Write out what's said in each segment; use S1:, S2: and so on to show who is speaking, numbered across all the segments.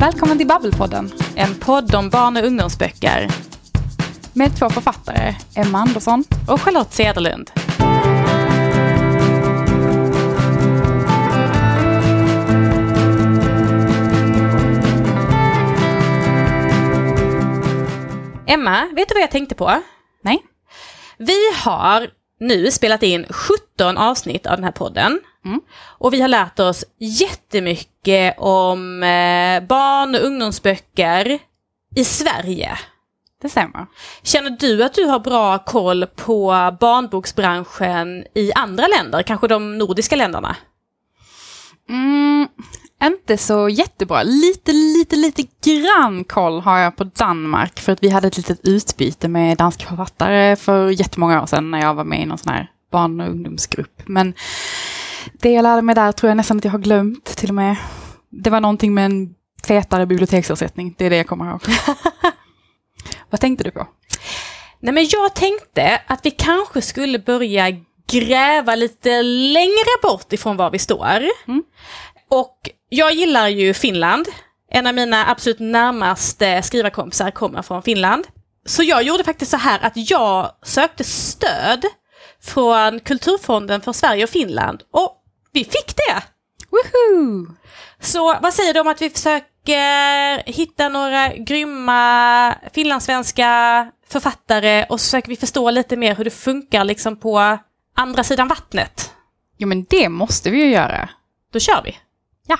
S1: Välkommen till Babbelpodden.
S2: En podd om barn och ungdomsböcker.
S1: Med två författare, Emma Andersson
S2: och Charlotte Cederlund. Emma, vet du vad jag tänkte på?
S1: Nej.
S2: Vi har nu spelat in 17 avsnitt av den här podden.
S1: Mm.
S2: Och vi har lärt oss jättemycket om eh, barn och ungdomsböcker i Sverige.
S1: Det stämmer.
S2: Känner du att du har bra koll på barnboksbranschen i andra länder, kanske de nordiska länderna?
S1: Mm, inte så jättebra. Lite, lite, lite grann koll har jag på Danmark. För att vi hade ett litet utbyte med danska författare för jättemånga år sedan när jag var med i någon sån här barn och ungdomsgrupp. Men det jag lärde mig där tror jag nästan att jag har glömt till och med. Det var någonting med en fetare biblioteksersättning. Det är det jag kommer ihåg. Vad tänkte du på?
S2: Nej men jag tänkte att vi kanske skulle börja gräva lite längre bort ifrån var vi står.
S1: Mm.
S2: Och jag gillar ju Finland. En av mina absolut närmaste skrivarkompisar kommer från Finland. Så jag gjorde faktiskt så här att jag sökte stöd från Kulturfonden för Sverige och Finland. Och vi fick det!
S1: Woohoo!
S2: Så vad säger du om att vi försöker hitta några grymma finlandssvenska författare och så försöker vi förstå lite mer hur det funkar liksom på andra sidan vattnet?
S1: Jo men det måste vi ju göra.
S2: Då kör vi!
S1: Ja.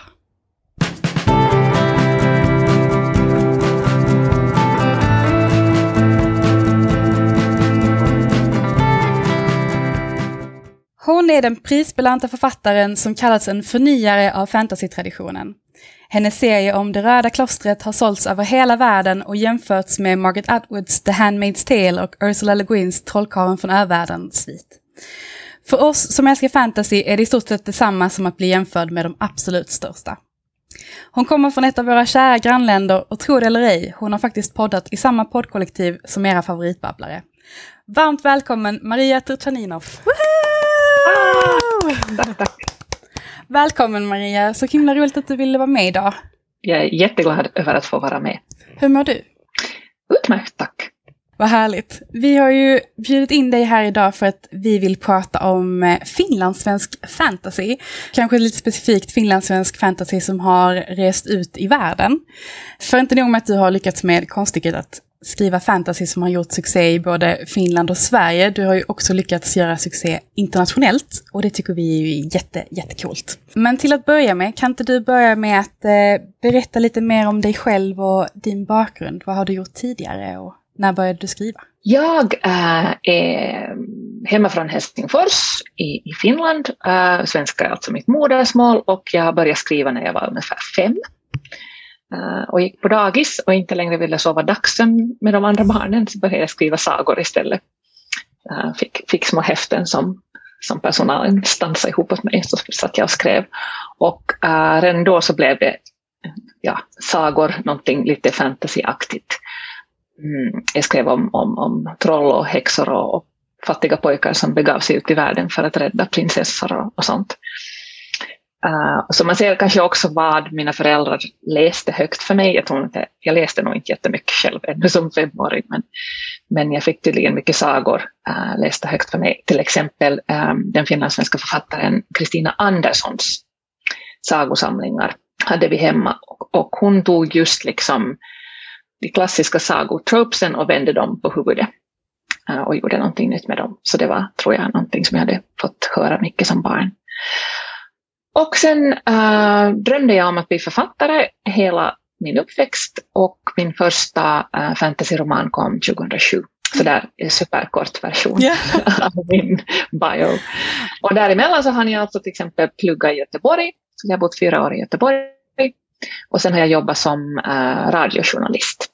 S1: Hon är den prisbelönta författaren som kallats en förnyare av fantasytraditionen. Hennes serie om det röda klostret har sålts över hela världen och jämförts med Margaret Atwoods The Handmaid's Tale och Ursula Le Guins Trollkarlen från övärlden svit. För oss som älskar fantasy är det i stort sett detsamma som att bli jämförd med de absolut största. Hon kommer från ett av våra kära grannländer och tro det eller ej, hon har faktiskt poddat i samma poddkollektiv som era favoritbabblare. Varmt välkommen Maria Turchaninov!
S3: Tack, tack.
S1: Välkommen Maria, så himla roligt att du ville vara med idag.
S3: Jag är jätteglad över att få vara med.
S1: Hur mår du?
S3: Utmärkt, tack.
S1: Vad härligt. Vi har ju bjudit in dig här idag för att vi vill prata om eh, finlandssvensk fantasy. Kanske lite specifikt finlandssvensk fantasy som har rest ut i världen. För inte nog med att du har lyckats med konststycket att skriva fantasy som har gjort succé i både Finland och Sverige. Du har ju också lyckats göra succé internationellt och det tycker vi är ju jätte, jättekult. Men till att börja med, kan inte du börja med att eh, berätta lite mer om dig själv och din bakgrund? Vad har du gjort tidigare och när började du skriva?
S3: Jag äh, är hemma från Helsingfors i, i Finland. Äh, svenska är alltså mitt modersmål och jag började skriva när jag var ungefär fem. Eh, och gick på dagis och inte längre ville sova dagsen med de andra barnen så började jag skriva sagor istället. Eh, fick, fick små häften som, som personalen stansade ihop åt mig så satt jag och skrev. Och uh, redan då så blev det ja, sagor, någonting lite fantasyaktigt. Mm, jag skrev om, om, om troll och häxor och, och fattiga pojkar som begav sig ut i världen för att rädda prinsessor och, och sånt. Uh, så man ser kanske också vad mina föräldrar läste högt för mig. Jag, tror inte, jag läste nog inte jättemycket själv ännu som femåring, men, men jag fick tydligen mycket sagor uh, lästa högt för mig. Till exempel um, den finlandssvenska författaren Kristina Anderssons sagosamlingar hade vi hemma och, och hon tog just liksom de klassiska sagotropesen och vände dem på huvudet uh, och gjorde någonting nytt med dem. Så det var, tror jag, någonting som jag hade fått höra mycket som barn. Och sen äh, drömde jag om att bli författare hela min uppväxt och min första äh, fantasyroman kom 2007. Så där är en superkort version
S1: Yeah.
S3: av min bio. Och däremellan så har jag alltså till exempel pluggat i Göteborg. Så jag har bott fyra år i Göteborg. Och sen har jag jobbat som äh, radiojournalist.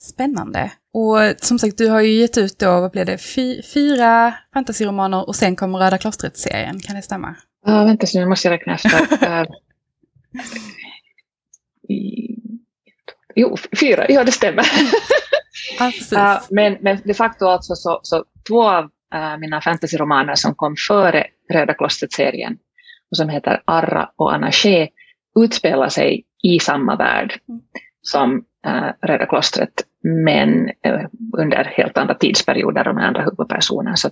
S1: Spännande. Och som sagt, du har ju gett ut då, vad blev det, Fy, fyra fantasyromaner och sen kommer Röda klostret-serien, kan det stämma?
S3: Uh, vänta, nu måste jag räkna efter. Uh, i, jo, fyra, ja det stämmer. Uh, men, men de facto alltså så, så två av uh, mina fantasyromaner som kom före Röda klostret-serien och som heter Arra och Anaché utspelar sig i samma värld mm. som äh, Röda klostret, men under helt andra tidsperioder och med andra huvudpersoner. Så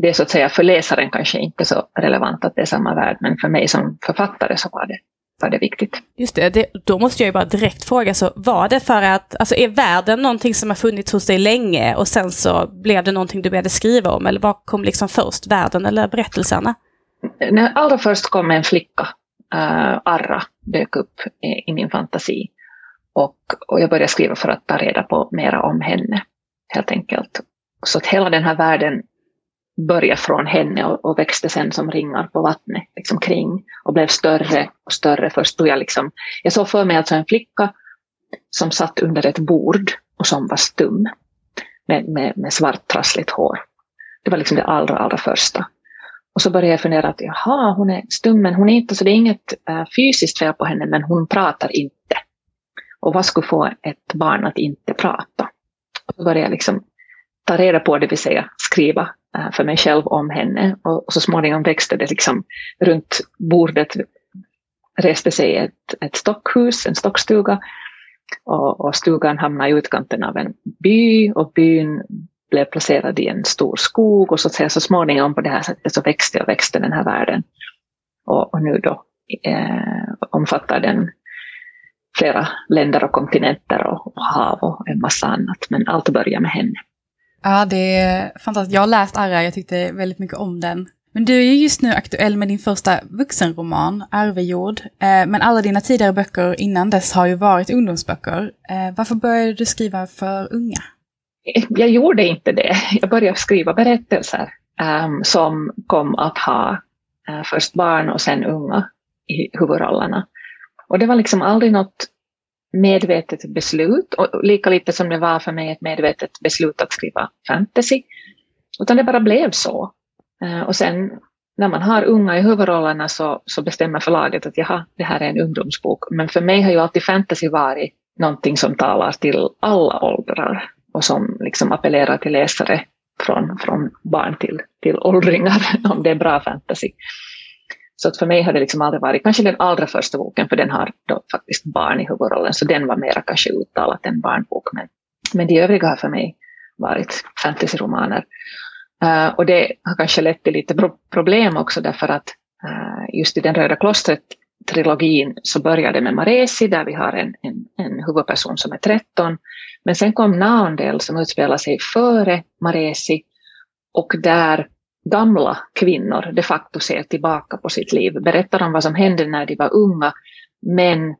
S3: det är så att säga för läsaren kanske inte så relevant att det är samma värld, men för mig som författare så var det, var det viktigt.
S2: Just det, det, då måste jag ju bara direkt fråga, så var det för att, alltså är världen någonting som har funnits hos dig länge och sen så blev det någonting du började skriva om, eller vad kom liksom först, världen eller berättelserna?
S3: När allra först kom en flicka, uh, Arra, dök upp i, i min fantasi. Och, och jag började skriva för att ta reda på mera om henne, helt enkelt. Så att hela den här världen började från henne och, och, växte sen som ringar på vattnet liksom kring och blev större och större. Först jag liksom, jag såg för mig alltså en flicka som satt under ett bord och som var stum med, med, med svart trassligt hår. Det var liksom det allra, allra första. Och så började jag fundera att jaha, hon är stum, men hon är inte, så det är inget äh, fysiskt fel på henne, men hon pratar inte. Och vad skulle få ett barn att inte prata? Och så började jag liksom ta reda på, det vill säga skriva eh, för mig själv om henne. Och, och så småningom växte det liksom runt bordet reste sig ett, ett stockhus, en stockstuga. Och, och stugan hamnade i utkanten av en by och byn blev placerad i en stor skog och så, att säga, så småningom på det här sättet så växte och växte den här världen. Och, och nu då eh, omfattar den flera länder och kontinenter och, och hav och en massa annat. Men allt börjar med henne.
S1: Ja, det är fantastiskt. Jag har läst Arra, jag tyckte väldigt mycket om den. Men du är ju just nu aktuell med din första vuxenroman, Arvejord. Eh, men alla dina tidigare böcker innan dess har ju varit ungdomsböcker. Eh, varför började du skriva för unga?
S3: Jag gjorde inte det. Jag började skriva berättelser um, som kom att ha uh, först barn och sen unga i huvudrollerna. Och det var liksom aldrig något medvetet beslut, och lika lite som det var för mig ett medvetet beslut att skriva fantasy. Utan det bara blev så. Eh, och sen när man har unga i huvudrollerna så, så bestämmer förlaget att jaha, det här är en ungdomsbok. Men för mig har ju alltid fantasy varit någonting som talar till alla åldrar och som liksom appellerar till läsare från, från barn till, till åldringar, om det är bra fantasy. Så att för mig har det liksom aldrig varit, kanske den allra första boken, för den har då faktiskt barn i huvudrollen, så den var mera kanske uttalat en barnbok. Men, men de övriga har för mig varit fantasyromaner. Uh, och det har kanske lett till lite problem också därför att uh, just i den röda klostret-trilogin så började med Maresi där vi har en, en, en huvudperson som är 13 men sen kom Naondel som utspelar sig före Maresi och där gamla kvinnor de facto ser tillbaka på sitt liv, berättar om vad som hände när de var unga, men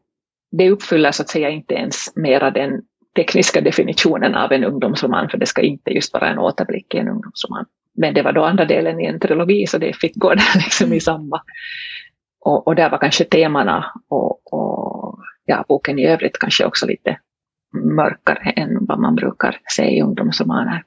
S3: det uppfyller så att säga inte ens mera den tekniska definitionen av en ungdomsroman, för det ska inte just vara en återblick i en ungdomsroman. Men det var då andra delen i en trilogi, så det fick gå där liksom i samma. Och, och där var kanske temana och, och ja, boken i övrigt kanske också lite mörkare än vad man brukar se i ungdomsromaner.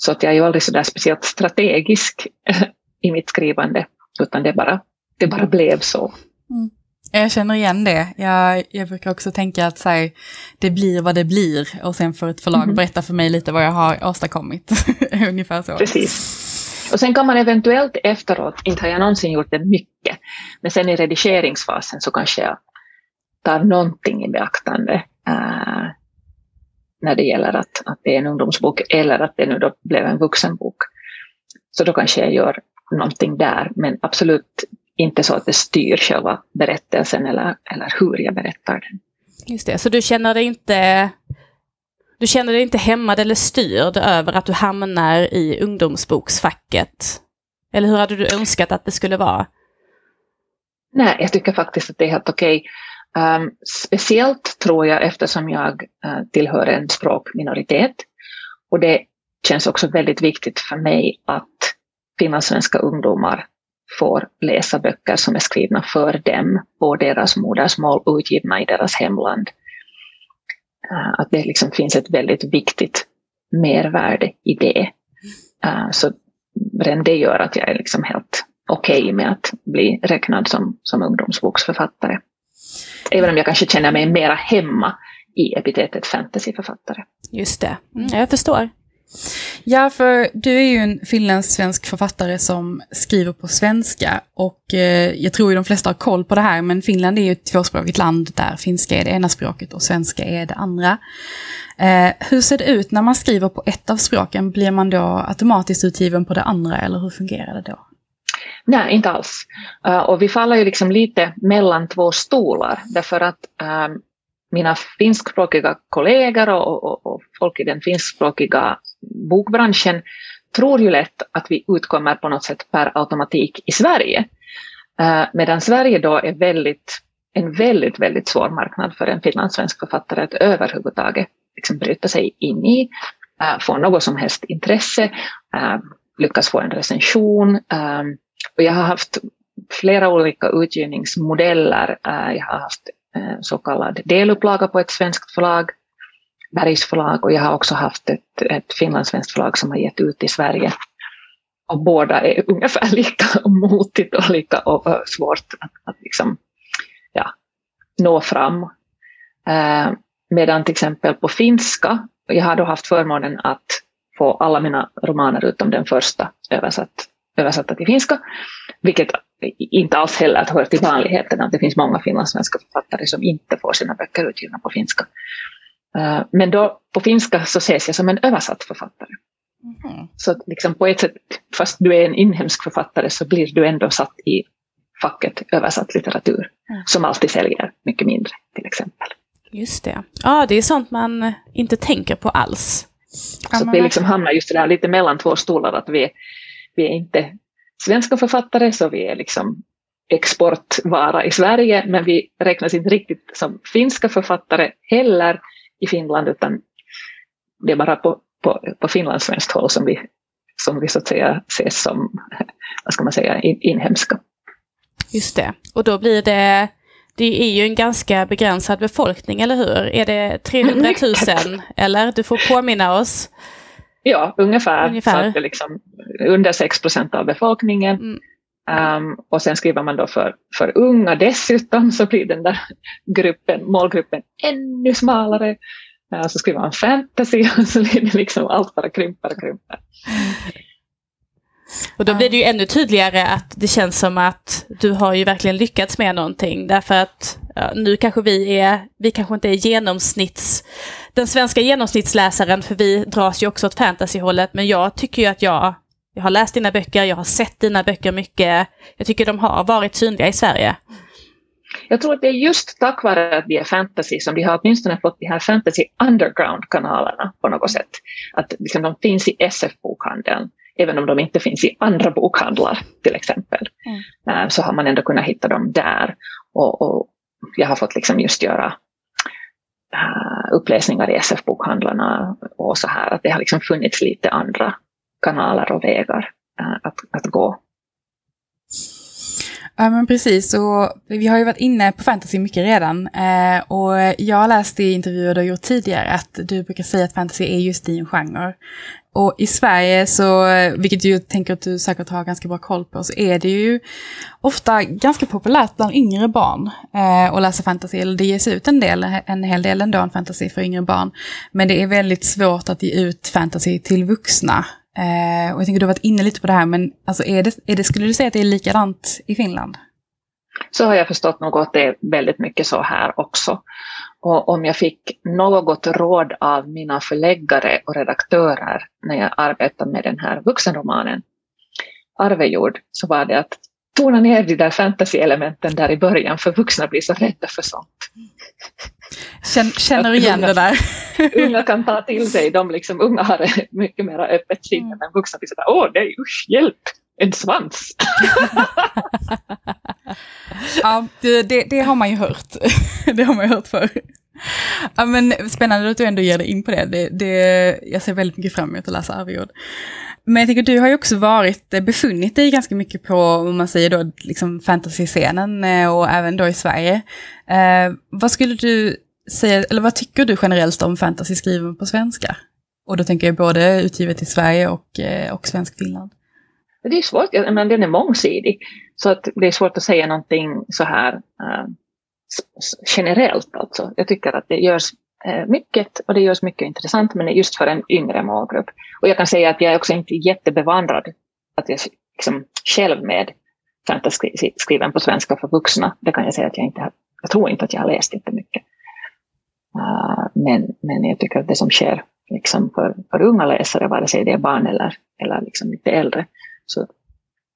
S3: Så att jag är ju aldrig så där speciellt strategisk i mitt skrivande, utan det bara, det bara blev så.
S1: Mm. Jag känner igen det. Jag, jag brukar också tänka att så här, det blir vad det blir och sen får ett förlag mm. berätta för mig lite vad jag har åstadkommit. Ungefär så.
S3: Precis. Och sen kan man eventuellt efteråt, inte har jag någonsin gjort det mycket, men sen i redigeringsfasen så kanske jag tar någonting i beaktande äh, när det gäller att, att det är en ungdomsbok eller att det nu då blev en vuxenbok. Så då kanske jag gör någonting där, men absolut inte så att det styr själva berättelsen eller, eller hur jag berättar den.
S2: Just det, så du känner dig inte du känner dig inte hämmad eller styrd över att du hamnar i ungdomsboksfacket? Eller hur hade du önskat att det skulle vara?
S3: Nej, jag tycker faktiskt att det är helt okej. Um, speciellt tror jag eftersom jag uh, tillhör en språkminoritet. Och det känns också väldigt viktigt för mig att finlandssvenska ungdomar får läsa böcker som är skrivna för dem på deras modersmål, utgivna i deras hemland. Uh, att det liksom finns ett väldigt viktigt mervärde i det. Uh, så redan det gör att jag är liksom helt okej okay med att bli räknad som, som ungdomsboksförfattare. Även om jag kanske känner mig mera hemma i epitetet fantasyförfattare.
S2: Just det, mm, jag förstår.
S1: Ja, för du är ju en finlandssvensk författare som skriver på svenska och eh, jag tror ju de flesta har koll på det här, men Finland är ju ett tvåspråkigt land där finska är det ena språket och svenska är det andra. Eh, hur ser det ut när man skriver på ett av språken? Blir man då automatiskt utgiven på det andra eller hur fungerar det då?
S3: Nej, inte alls. Eh, och vi faller ju liksom lite mellan två stolar därför att um, mina finskspråkiga kollegor och, och, och, folk i den finskspråkiga bokbranschen tror ju lätt att vi utkommer på något sätt per automatik i Sverige. Uh, medan Sverige då är väldigt, en väldigt, väldigt svår marknad för en finlandssvensk författare att överhuvudtaget liksom bryta sig in i, uh, få något som helst intresse, uh, lyckas få en recension. Um, och jag har haft flera olika utgivningsmodeller. Eh, jag har haft eh, så kallad delupplaga på ett svenskt förlag, Bergs förlag, och jag har också haft ett, ett finlandssvenskt förlag som har gett ut i Sverige. Och båda är ungefär lika motigt och lika och svårt att, att liksom, ja, nå fram. Eh, medan till exempel på finska, jag har då haft förmånen att få alla mina romaner utom den första översatt, översatta till finska, vilket inte alls heller hör till vanligheten att det finns många finlandssvenska författare som inte får sina böcker utgivna på finska. Eh, men då på finska så ses jag som en översatt författare. Mm. Så liksom på ett sätt, fast du är en inhemsk författare så blir du ändå satt i facket översatt litteratur, mm. som alltid säljer mycket mindre till exempel.
S2: Just det. Ja, det är sånt man inte tänker på alls.
S3: Så vi liksom hamnar just där lite mellan två stolar, att vi, vi är inte svenska författare, så vi är liksom exportvara i Sverige, men vi räknas inte riktigt som finska författare heller i Finland, utan det är bara på, på, på finlandssvenskt håll som vi, som vi så att säga ses som, vad ska man säga, in, inhemska.
S2: Just det, och då blir det det är ju en ganska begränsad befolkning, eller hur? Är det 300 000? eller? Du får påminna oss.
S3: Ja, ungefär. ungefär. Så att det liksom under 6 procent av befolkningen. Mm. Um, och sen skriver man då för, för unga dessutom så blir den där gruppen, målgruppen ännu smalare. Uh, så skriver man fantasy och så blir det liksom allt bara krymper och krymper.
S2: Och då blir det ju ännu tydligare att det känns som att du har ju verkligen lyckats med någonting. Därför att ja, nu kanske vi är, vi kanske inte är genomsnitts, den svenska genomsnittsläsaren, för vi dras ju också åt fantasyhållet, men jag tycker ju att jag, jag har läst dina böcker, jag har sett dina böcker mycket. Jag tycker de har varit synliga i Sverige.
S3: Jag tror att det är just tack vare att vi är fantasy som vi har åtminstone fått de här fantasy underground-kanalerna på något sätt. Att liksom de finns i SF-bokhandeln även om de inte finns i andra bokhandlar till exempel, mm. Eh, så har man ändå kunnat hitta dem där. Och, och jag har fått liksom just göra uh, uppläsningar i SF-bokhandlarna och så här, att det har liksom funnits lite andra kanaler och vägar uh, att, att gå.
S1: Ja men precis, och vi har ju varit inne på fantasy mycket redan. Eh, och jag har läst i intervjuer du har gjort tidigare att du brukar säga att fantasy är just din genre. Och i Sverige så, vilket jag tänker att du säkert har ganska bra koll på, så är det ju ofta ganska populärt bland yngre barn eh, att läsa fantasy. Eller det ges ut en del, en hel del ändå en fantasy för yngre barn. Men det är väldigt svårt att ge ut fantasy till vuxna. Eh, och jag tänker du har varit inne lite på det här, men alltså är det, är det, skulle du säga att det är likadant i Finland?
S3: Så har jag förstått nog att det är väldigt mycket så här också. Och om jag fick något råd av mina förläggare och redaktörer när jag arbetade med den här vuxenromanen Arvejord så var det att tona ner de där fantasy-elementen där i början för vuxna blir så rädda för sånt.
S1: Känner igen det där.
S3: unga kan ta till sig, de liksom, unga har mycket mer öppet sinne mm. men vuxna blir sådär, åh nej usch, hjälp, en svans.
S1: ja, det, det, det, har man ju hört. det har man ju hört förr. Ja, men spännande att du ändå ger dig in på det. det, det jag ser väldigt mycket fram emot att läsa Arvejord. Men jag tänker, du har ju också varit, eh, befunnit dig ganska mycket på, om man säger då, liksom fantasy-scenen eh, och även då i Sverige. Eh, vad skulle du säga, eller vad tycker du generellt om fantasy skriven på svenska? Och då tänker jag både utgivet i Sverige och, eh, och svensk Finland.
S3: Det är svårt, men den är mångsidig. Så att det är svårt att säga någonting så här uh, generellt alltså. Jag tycker att det görs eh, mycket och det görs mycket intressant men just för en yngre målgrupp. Och jag kan säga att jag är också inte jättebevandrad att jag liksom själv med fantasy skriven på svenska för vuxna. Det kan jag säga att jag inte har, jag tror inte att jag har läst jättemycket. Uh, men, men jag tycker att det som sker liksom för, för unga läsare, vare sig det är barn eller, eller liksom lite äldre, så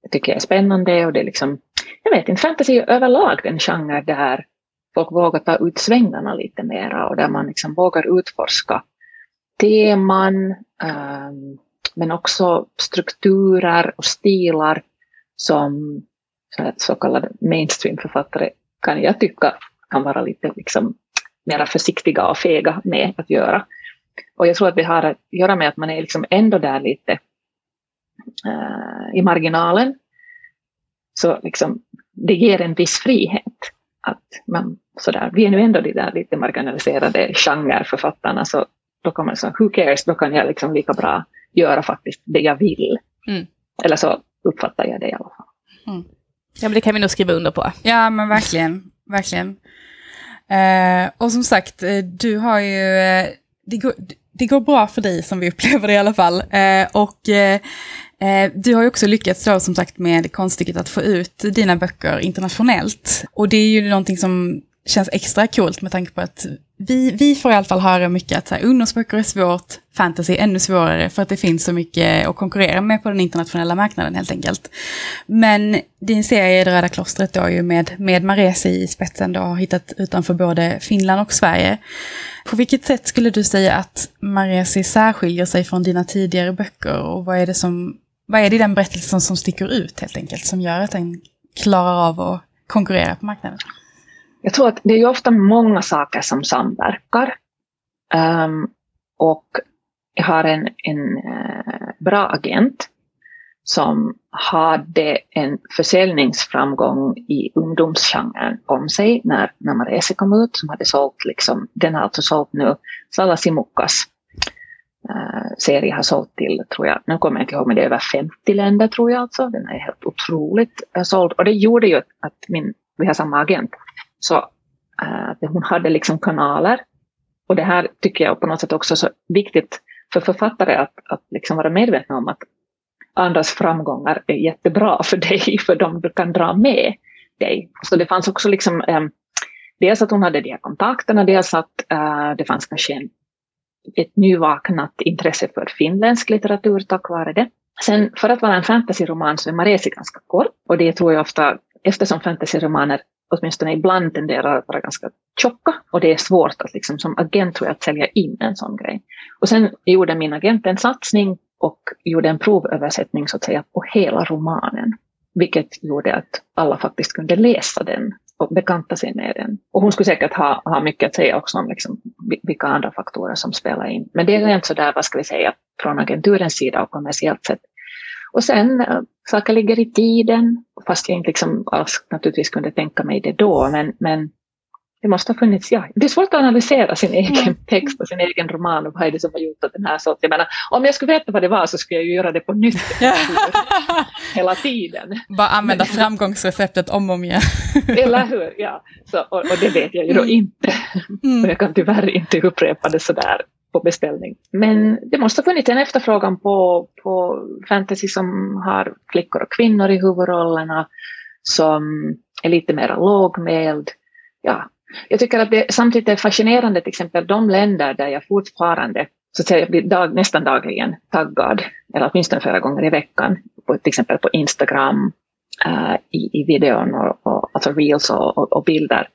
S3: det tycker jag är spännande och det är liksom, jag vet inte, fantasy är överlag den genre där folk vågar ta ut svängarna lite mera och där man liksom vågar utforska teman, ehm, men också strukturer och stilar som eh, så kallade mainstream-författare kan jag tycka kan vara lite liksom mera försiktiga och fega med att göra. Och jag tror att det har att göra med att man är liksom ändå där lite eh, i marginalen. Så liksom, det ger en viss frihet. Att man, sådär, vi är nu ändå de där lite marginaliserade genreförfattarna så då kommer man säga, who cares, då kan jag liksom lika bra göra faktiskt det jag vill. Mm. Eller så uppfattar jag det i alla fall.
S2: Mm. Ja, men det kan vi nog skriva under på.
S1: Ja, men verkligen. verkligen. Eh, och som sagt, eh, du har ju... Eh, det, går, det går bra för dig som vi upplever det i alla fall. Eh, och eh, Eh, du har ju också lyckats då som sagt med konststycket att få ut dina böcker internationellt. Och det är ju någonting som känns extra coolt med tanke på att vi, vi får i alla fall höra mycket att så här, ungdomsböcker är svårt, fantasy är ännu svårare för att det finns så mycket att konkurrera med på den internationella marknaden helt enkelt. Men din serie Det röda klostret då ju med, med Maresi i spetsen då har hittat utanför både Finland och Sverige. På vilket sätt skulle du säga att Maresi särskiljer sig från dina tidigare böcker och vad är det som, vad är det i den berättelsen som sticker ut helt enkelt som gör att den klarar av att konkurrera på marknaden?
S3: Jag tror att det är ju ofta många saker som samverkar. Um, och jag har en, en uh, bra agent som hade en försäljningsframgång i ungdomsgenren om sig när, när Marese kom ut, som hade sålt, liksom, den har alltså sålt nu, Salasimukkas. Eh, serie har sålt till, tror jag, nu kommer jag inte ihåg, men det är över 50 länder tror jag alltså, den är helt otroligt eh, såld. Och det gjorde ju att min, vi har samma agent, så äh, hon hade liksom kanaler. Och det här tycker jag på något sätt också är så viktigt för författare att, att liksom vara medvetna om att andras framgångar är jättebra för dig, för de kan dra med dig. Så det fanns också liksom, eh, dels att hon hade de här kontakterna, dels att eh, det fanns kanske en, ett nyvaknat intresse för finländsk litteratur tack vare det. Sen för att vara en fantasyroman så är Maresi ganska kort och det tror jag ofta, eftersom fantasyromaner åtminstone ibland tenderar att vara ganska tjocka och det är svårt att liksom, som agent tror jag, att sälja in en sån grej. Och sen gjorde min agent en satsning och gjorde en provöversättning så att säga på hela romanen. Vilket gjorde att alla faktiskt kunde läsa den och bekanta sig med den. Och hon skulle säkert ha, ha mycket att säga också om liksom vilka andra faktorer som spelar in. Men det är rent sådär, vad ska vi säga, från agenturens sida och kommersiellt sett och sen, eh, saker ligger i tiden, fast jag inte liksom alls naturligtvis kunde tänka mig det då, men, men det måste ha funnits, ja. Det är svårt att analysera sin egen mm. text och sin egen roman och vad är det som har gjort att den här så jag menar, om jag skulle veta vad det var så skulle jag ju göra det på nytt hela tiden.
S1: Bara använda framgångsreceptet om och om igen.
S3: Eller hur, ja. Så, och, och, det vet jag ju då mm. inte. Mm. Och jag kan tyvärr inte upprepa det sådär på beställning. Men det måste ha funnits en efterfrågan på, på fantasy som har flickor och kvinnor i huvudrollerna, som är lite mer lågmäld. Ja, jag tycker att det samtidigt är fascinerande, till exempel de länder där jag fortfarande så att säga, jag blir dag, nästan dagligen taggad, eller åtminstone flera gånger i veckan, på, till exempel på Instagram, uh, i, i videon, och, och, alltså reels och, och, och bilder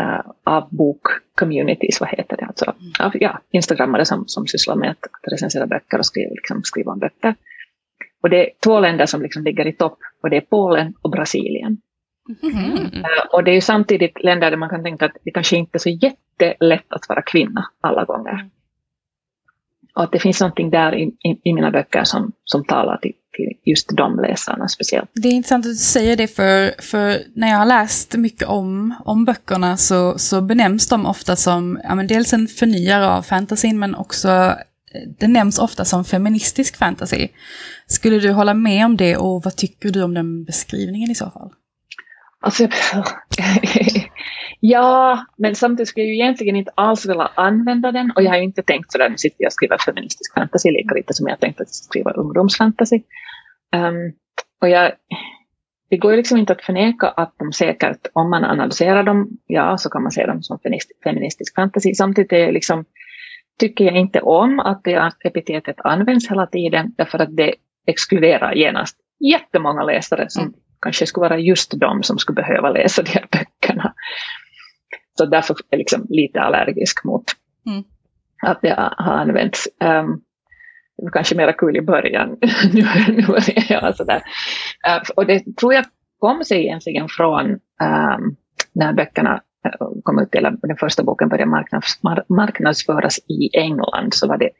S3: uh, av bokcommunities, vad heter det, alltså mm. av ja, instagrammare som, som sysslar med att, att recensera böcker och skriva, liksom, skriva om böcker. Och det är två länder som liksom ligger i topp och det är Polen och Brasilien. Mm. Uh, och det är ju samtidigt länder där man kan tänka att det kanske inte är så jättelätt att vara kvinna alla gånger. Mm. Och att det finns någonting där i, i, i mina böcker som, som talar till, till just de läsarna speciellt.
S1: Det är intressant att du säger det, för, för när jag har läst mycket om, om böckerna så, så benämns de ofta som ja, men dels en förnyare av fantasyn, men också eh, det nämns ofta som feministisk fantasy. Skulle du hålla med om det och vad tycker du om den beskrivningen i så fall?
S3: Alltså, Ja, men samtidigt skulle jag ju egentligen inte alls vilja använda den och jag har ju inte tänkt sådär, nu sitter jag och skriver feministisk fantasy lika lite som jag tänkt att skriva ungdomsfantasy. Um, och jag, det går ju liksom inte att förneka att de säkert, om man analyserar dem, ja, så kan man se dem som feministisk fantasy. Samtidigt är liksom, tycker jag inte om att det epitetet används hela tiden, därför att det exkluderar genast jättemånga läsare som mm kanske skulle vara just de som skulle behöva läsa de här böckerna. Så därför är jag liksom lite allergisk mot mm. att det har använts. Um, det var kanske mera kul i början, nu, nu är jag sådär. Uh, och det tror jag kom sig egentligen från um, när böckerna uh, kom ut, eller den första boken började marknads, marknadsföras i England, så var det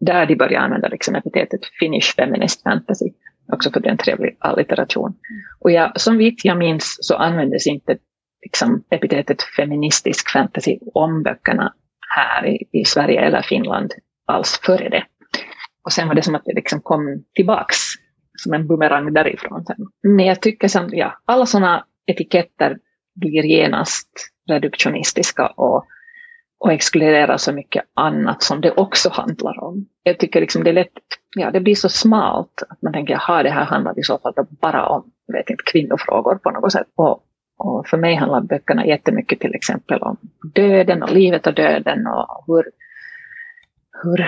S3: där de började använda liksom epitetet Finnish Feminist Fantasy, också för den trevlig allitteration. Mm. Och jag, som vitt jag minns så användes inte liksom, epitetet feministisk fantasy om böckerna här i, i Sverige eller Finland alls före det. Och sen var det som att det liksom kom tillbaks som en bumerang därifrån. Sen. Men jag tycker som, ja, alla sådana etiketter blir genast reduktionistiska och, och exkludera så mycket annat som det också handlar om. Jag tycker liksom det är lätt, ja det blir så smalt att man tänker, jaha det här handlar i så fall bara om, vet inte, kvinnofrågor på något sätt. Och, och för mig handlar böckerna jättemycket till exempel om döden och livet och döden och hur, hur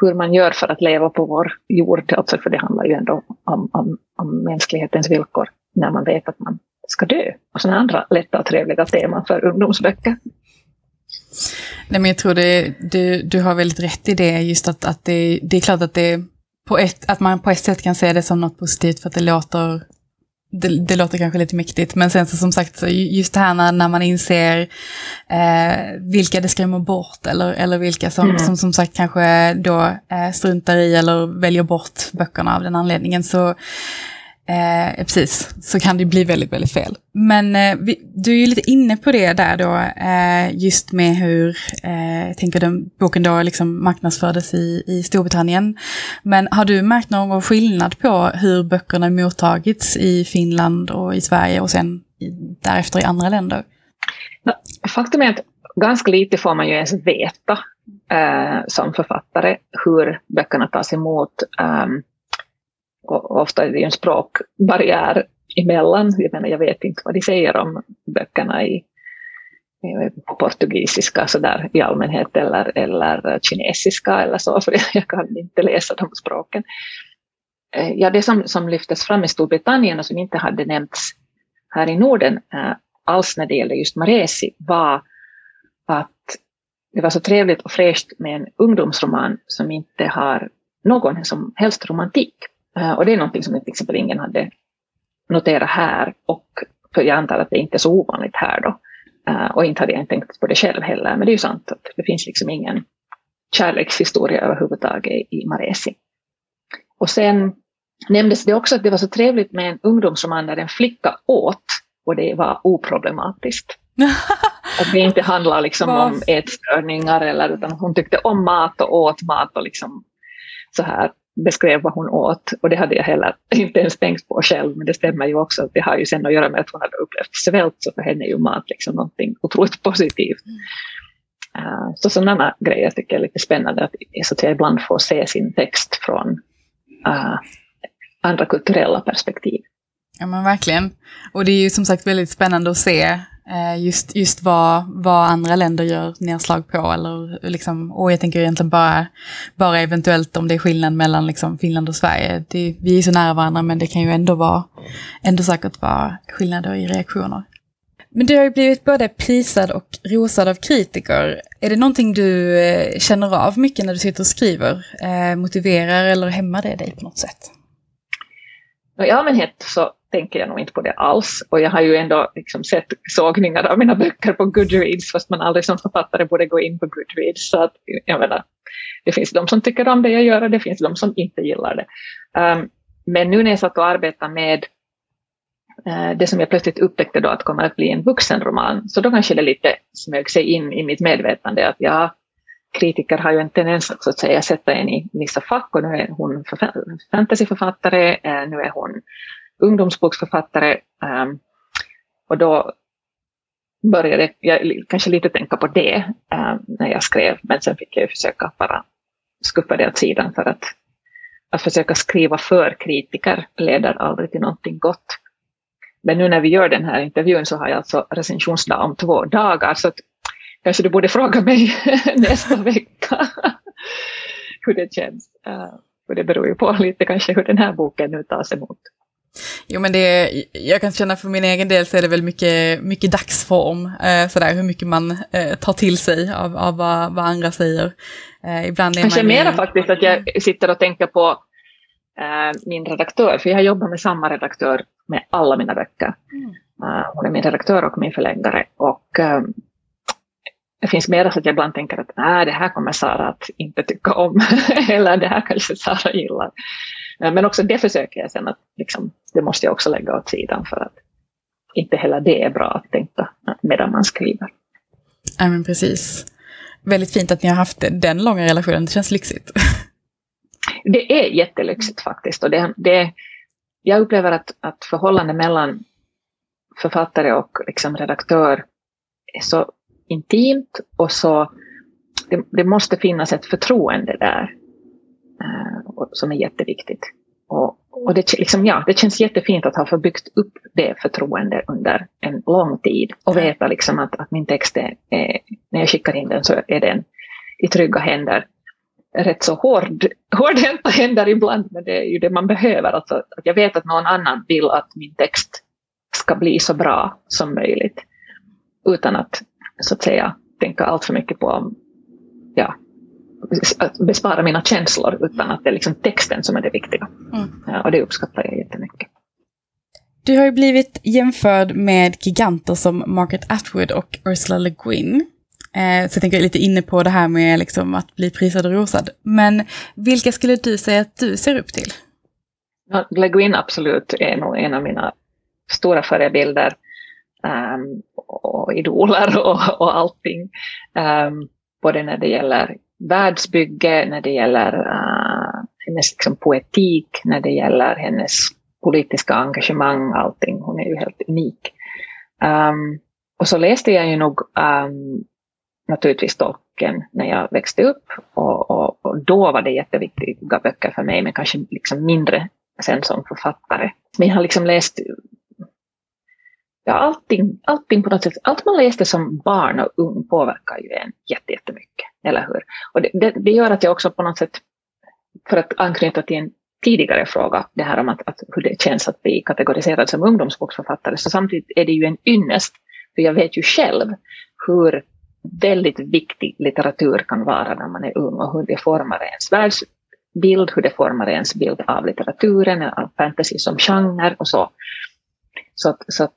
S3: hur man gör för att leva på vår jord, alltså för det handlar ju ändå om, om, om mänsklighetens villkor när man vet att man ska dö. Och sådana andra lätta och trevliga teman för ungdomsböcker.
S1: Nej, men jag tror det, du, du har väldigt rätt i det, just att, att det, det är klart att, det, på ett, att man på ett sätt kan se det som något positivt för att det låter det, det, låter kanske lite mäktigt, men sen så som sagt, så just det här när, när man inser eh, vilka det skrämmer bort eller, eller vilka som, mm. som som sagt kanske då eh, struntar i eller väljer bort böckerna av den anledningen så Eh, precis, så kan det bli väldigt, väldigt fel. Men eh, vi, du är ju lite inne på det där då, eh, just med hur, eh, jag tänker den boken då liksom marknadsfördes i, i Storbritannien. Men har du märkt någon skillnad på hur böckerna mottagits i Finland och i Sverige och sen i, därefter i andra länder?
S3: Faktum är att ganska lite får man ju ens veta eh, som författare hur böckerna tas emot. Um, och ofta är det ju en språkbarriär emellan. Jag menar, jag vet inte vad de säger om böckerna i, på portugisiska så där, i allmänhet eller, eller kinesiska eller så, för jag kan inte läsa de språken. Eh, ja, det som, som lyftes fram i Storbritannien och som inte hade nämnts här i Norden eh, alls när det gällde just Maresi var att det var så trevligt och fräscht med en ungdomsroman som inte har någon som helst romantik. Eh, och det är någonting som till exempel ingen hade noterat här och för jag antar att det inte är så ovanligt här då. Eh, och inte hade jag tänkt på det själv heller, men det är ju sant att det finns liksom ingen kärlekshistoria överhuvudtaget i Maresi. Och sen nämndes det också att det var så trevligt med en ungdomsroman där en flicka åt och det var oproblematiskt. att det inte handlar liksom om ätstörningar eller utan hon tyckte om mat och åt mat och liksom så här beskrev vad hon åt och det hade jag heller inte ens tänkt på själv men det stämmer ju också att det har ju sen att göra med att hon hade upplevt svält så för henne är ju mat liksom någonting otroligt positivt. Uh, så sådana grejer tycker jag är lite spännande att, så att jag ibland får se sin text från uh, andra kulturella perspektiv.
S1: Ja men verkligen. Och det är ju som sagt väldigt spännande att se just, just vad, vad andra länder gör nedslag på. Eller liksom, och jag tänker egentligen bara, bara eventuellt om det är skillnad mellan liksom Finland och Sverige. Det, vi är så nära varandra men det kan ju ändå, vara, ändå säkert vara skillnader i reaktioner. Men du har ju blivit både prisad och rosad av kritiker. Är det någonting du eh, känner av mycket när du sitter och skriver? Eh, motiverar eller hämmar det dig på något sätt?
S3: I allmänhet så tänker jag nog inte på det alls. Och jag har ju ändå liksom sett sågningar av mina böcker på Goodreads, fast man aldrig som författare borde gå in på Goodreads. Så att, jag menar, det finns de som tycker om det jag gör och det finns de som inte gillar det. Um, men nu när jag satt och arbetade med uh, det som jag plötsligt upptäckte då att kommer att bli en vuxenroman, så då kanske det lite smög sig in i mitt medvetande att ja, kritiker har ju en tendens att, så att säga, sätta en i vissa fack och nu är hon fantasyförfattare, eh, nu är hon ungdomsboksförfattare. Ehm, och då började jag kanske lite tänka på det ehm, när jag skrev, men sen fick jag försöka bara skuffa det åt sidan för att, att försöka skriva för kritiker leder aldrig till någonting gott. Men nu när vi gör den här intervjun så har jag alltså recensionsdag om två dagar, så att kanske du borde fråga mig nästa vecka hur det känns. Uh, det beror ju på lite kanske hur den här boken nu tas emot.
S1: Jo men det, jag kan känna för min egen del så är det väl mycket, mycket dagsform, eh, sådär hur mycket man eh, tar till sig av, av vad, vad andra säger.
S3: Eh, ibland är Kanske man mera faktiskt att jag sitter och tänker på eh, min redaktör, för jag har jobbat med samma redaktör med alla mina böcker. Mm. Uh, hon är min redaktör och min förläggare. Och um, det finns mera så att jag ibland tänker att nej, det här kommer Sara att inte tycka om. Eller det här kanske Sara gillar. Uh, men också det försöker jag sen att liksom, det måste jag också lägga åt sidan för att inte heller det är bra att tänka medan man skriver.
S1: Ja, men precis. Väldigt fint att ni har haft den långa relationen, det känns lyxigt.
S3: Det är jättelyxigt faktiskt. Och det, det, jag upplever att, att förhållandet mellan författare och liksom redaktör är så intimt och så det, det måste finnas ett förtroende där som är jätteviktigt. Och, och det, liksom, ja, det känns jättefint att ha förbyggt upp det förtroendet under en lång tid och veta liksom att, att min text är, är, när jag skickar in den så är den i trygga händer. Rätt så hård, hårdhänta händer ibland, men det är ju det man behöver. Alltså, att jag vet att någon annan vill att min text ska bli så bra som möjligt. Utan att, så att säga, tänka allt för mycket på ja, att bespara mina känslor utan att det är liksom texten som är det viktiga. Mm. Ja, och det uppskattar jag jättemycket.
S1: Du har ju blivit jämförd med giganter som Margaret Atwood och Ursula Le Guin. Eh, så jag tänker lite inne på det här med liksom att bli prisad och rosad. Men vilka skulle du säga att du ser upp till?
S3: Ja, Le Guin absolut är nog en av mina stora förebilder. Um, och idoler och, och allting. Um, både när det gäller världsbygge, när det gäller uh, hennes liksom, poetik, när det gäller hennes politiska engagemang, allting. Hon är ju helt unik. Um, och så läste jag ju nog um, naturligtvis Tolkien när jag växte upp och, och, och, då var det jätteviktiga böcker för mig men kanske liksom mindre sen som författare. Men jag har liksom läst ja, allting, allting på något sätt, allt man läste som barn och ung påverkar ju en jättemycket, eller hur? Och det, det, det, gör att jag också på något sätt, för att anknyta till en tidigare fråga, det här om att, att hur det känns att bli kategoriserad som ungdomsboksförfattare, så samtidigt är det ju en ynnest, för jag vet ju själv hur väldigt viktig litteratur kan vara när man är ung och hur det formar ens världsbild, hur det formar ens bild av litteraturen, av fantasy som genre och så. Så, att, så att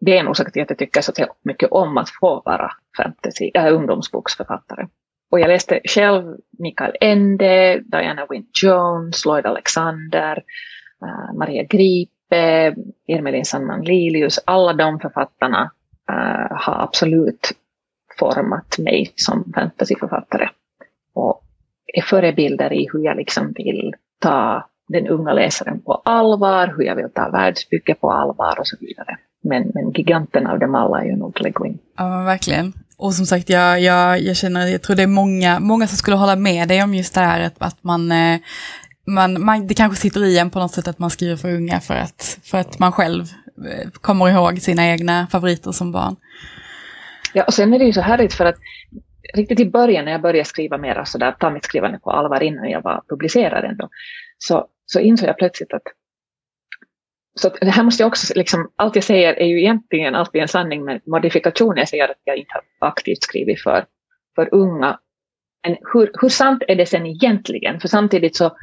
S3: det är en orsak till att jag tycker så mycket om att få vara fantasy, äh, ungdomsboksförfattare. Och jag läste själv Mikael Ende, Diana Wynne Jones, Lloyd Alexander, äh, Maria Gripe, Irmelin Sandman Lilius. Alla de författarna äh, har absolut format mig som fantasyförfattare. Och är förebilder i hur jag liksom vill ta den unga läsaren på allvar, hur jag vill ta världsbygge på allvar och så vidare. Men, men giganten av dem alla är ju nog Le Guin.
S1: Ja, verkligen. Och som sagt, jag, jag, jag känner, jag tror det är många, många som skulle hålla med dig om just det här att, att man, eh, man, man, det kanske sitter i en på något sätt att man skriver för unga för att, för att man själv eh, kommer ihåg sina egna favoriter som barn.
S3: Ja, och sen är det ju så härligt för att riktigt i början när jag började skriva mera sådär, ta mitt skrivande på allvar innan jag var publicerad ändå, så, så insåg jag plötsligt att så det här måste jag också, liksom, allt jag säger är ju egentligen alltid en sanning med modifikation. Jag säger att jag inte har aktivt skrivit för, för unga. Men hur, hur sant är det sen egentligen? För samtidigt så,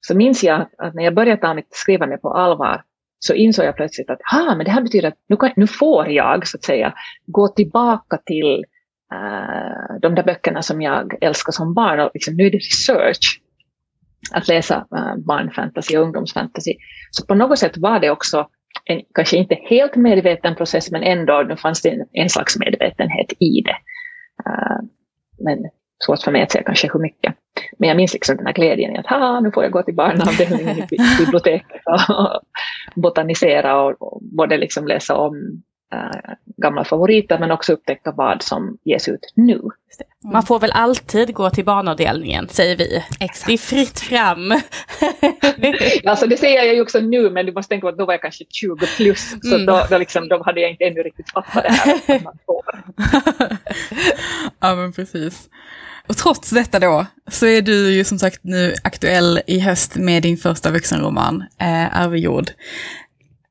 S3: så minns jag att, när jag började ta mitt skrivande på allvar så insåg jag plötsligt att ha, men det här betyder att nu, kan, nu får jag så att säga gå tillbaka till äh, de där böckerna som jag älskar som barn. Och liksom, nu är det research att läsa uh, barnfantasy och ungdomsfantasy. Så på något sätt var det också en kanske inte helt medveten process, men ändå det fanns det en, en slags medvetenhet i det. Uh, men svårt för mig att säga kanske hur mycket. Men jag minns liksom den här glädjen i att ha, nu får jag gå till barnavdelningen i biblioteket och botanisera och, och både liksom läsa om äh, gamla favoriter men också upptäcka vad som ges ut nu.
S2: Man får väl alltid gå till barnavdelningen, säger vi.
S1: Exakt.
S2: Det är fritt fram.
S3: alltså det säger jag ju också nu, men du måste tänka på att då var jag kanske 20 plus, så
S2: Mm.
S3: då, då, liksom, då hade jag inte ännu riktigt fattat det här.
S1: ja men precis. Och trots detta då, så är du ju som sagt nu aktuell i höst med din första vuxenroman, eh, Arvejord.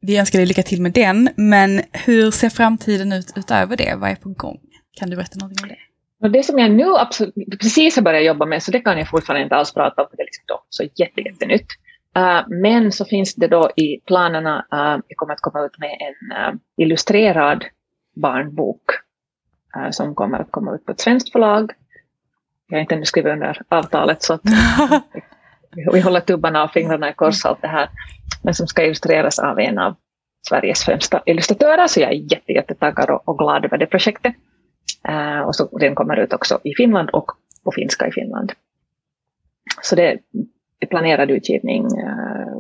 S1: Vi önskar dig lycka till med den, men hur ser framtiden ut utöver det? Vad är på gång? Kan du berätta någonting om det?
S3: Och det som jag nu absolut, precis har börjat jobba med, så det kan jag fortfarande inte alls prata om, för det är liksom då så jätte, jättenytt. Uh, men så finns det då i planerna, uh, jag kommer att komma ut med en uh, illustrerad barnbok uh, som kommer att komma ut på ett svenskt förlag. Jag har inte ännu skrivit under avtalet så att vi håller tubbarna och fingrarna i kors allt det här. Men som ska illustreras av en av Sveriges främsta illustratörer, så jag är jätte, jättetaggad och, och glad över det projektet. Uh, och så den kommer ut också i Finland och på finska i Finland. Så det är planerad utgivning uh,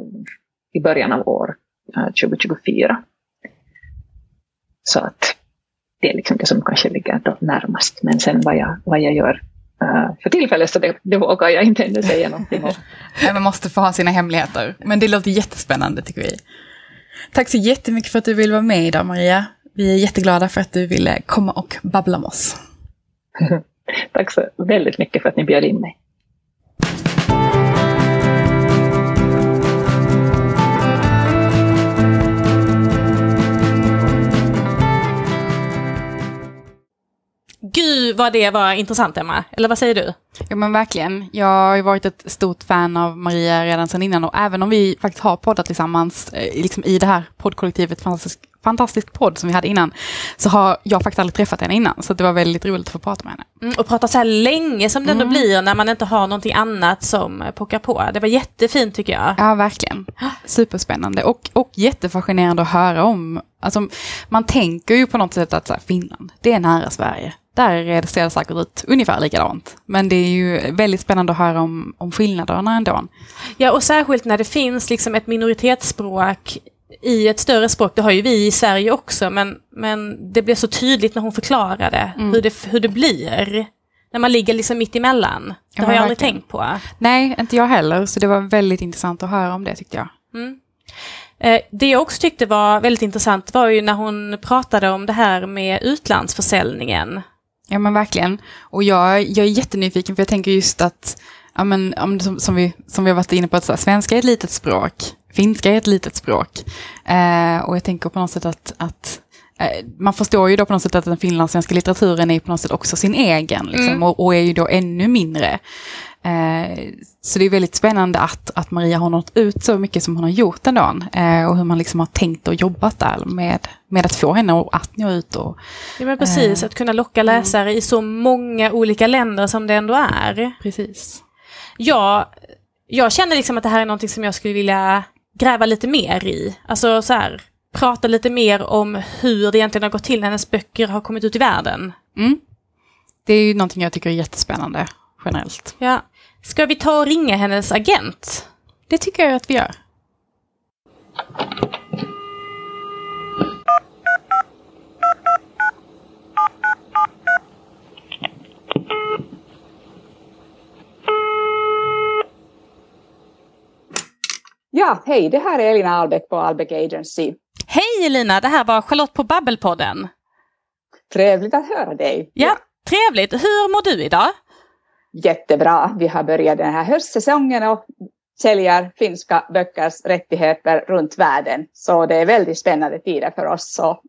S3: i början av år eh, uh, 2024. Så att det är liksom det som kanske ligger då närmast. Men sen vad jag, vad jag gör för tillfället så det, det vågar jag inte ännu säga någonting om.
S1: Man måste få ha sina hemligheter. Men det låter jättespännande tycker vi. Tack så jättemycket för att du ville vara med idag Maria. Vi är jätteglada för att du ville komma och babbla med oss.
S3: Tack så väldigt mycket för att ni bjöd in mig.
S2: Gud vad det var intressant Emma, eller vad säger du?
S1: Ja men verkligen. Jag har ju varit ett stort fan av Maria redan sedan innan och även om vi faktiskt har poddat tillsammans eh, liksom i det här poddkollektivet, fantastisk, fantastisk podd som vi hade innan, så har jag faktiskt aldrig träffat henne innan. Så det var väldigt roligt att få prata med henne.
S2: Mm, och prata så här länge som det ändå
S1: Mm.
S2: blir när man inte har någonting annat som pockar på. Det var jättefint tycker jag.
S1: Ja, verkligen. Superspännande och, och jättefascinerande att höra om. Alltså, man tänker ju på något sätt att så här, Finland, det är nära Sverige. Där ser det säkert ut ungefär likadant. Men det är ju väldigt spännande att höra om, om skillnaderna ändå.
S2: Ja, och särskilt när det finns liksom ett minoritetsspråk i ett större språk. Det har ju vi i Sverige också, men, men det blev så tydligt när hon förklarade
S1: Mm.
S2: hur, det, hur det blir. När man ligger liksom mitt emellan. Det
S1: Ja,
S2: har jag aldrig
S1: verkligen.
S2: tänkt på.
S1: Nej, inte jag heller. Så det var väldigt intressant att höra om det tyckte jag.
S2: Mm. Eh, Det jag också tyckte var väldigt intressant var ju när hon pratade om det här med utlandsförsäljningen.
S1: Ja men verkligen. Och jag, jag är jättenyfiken för jag tänker just att, ja, men, om, som, som, vi, som vi har varit inne på, att så här, svenska är ett litet språk, finska är ett litet språk. Eh, och jag tänker på något sätt att, att man förstår ju då på något sätt att den finlandssvenska litteraturen är på något sätt också sin egen, liksom,
S2: Mm.
S1: och, och är ju då ännu mindre. Eh, så det är väldigt spännande att, att Maria har nått ut så mycket som hon har gjort ändå. Eh, och hur man liksom har tänkt och jobbat där med, med att få henne att nå ut. Och,
S2: Ja, men precis,
S1: Eh.
S2: att kunna locka läsare i så många olika länder som det ändå är.
S1: precis.
S2: Jag, jag känner liksom att det här är någonting som jag skulle vilja gräva lite mer i. Alltså så här, prata lite mer om hur det egentligen har gått till när hennes böcker har kommit ut i världen.
S1: Mm. Det är ju någonting jag tycker är jättespännande generellt.
S2: Ja. Ska vi ta och ringa hennes agent?
S1: Det tycker jag att vi gör.
S4: Ja, hej, det här är Elina Albeck på Albeck Agency.
S2: Hej Elina, det här var Charlotte på Babbelpodden.
S4: Trevligt att höra dig.
S2: Ja, trevligt. Hur mår du idag?
S4: Jättebra. Vi har börjat den här höstsäsongen och säljer finska böckers rättigheter runt världen. Så det är väldigt spännande tider för oss och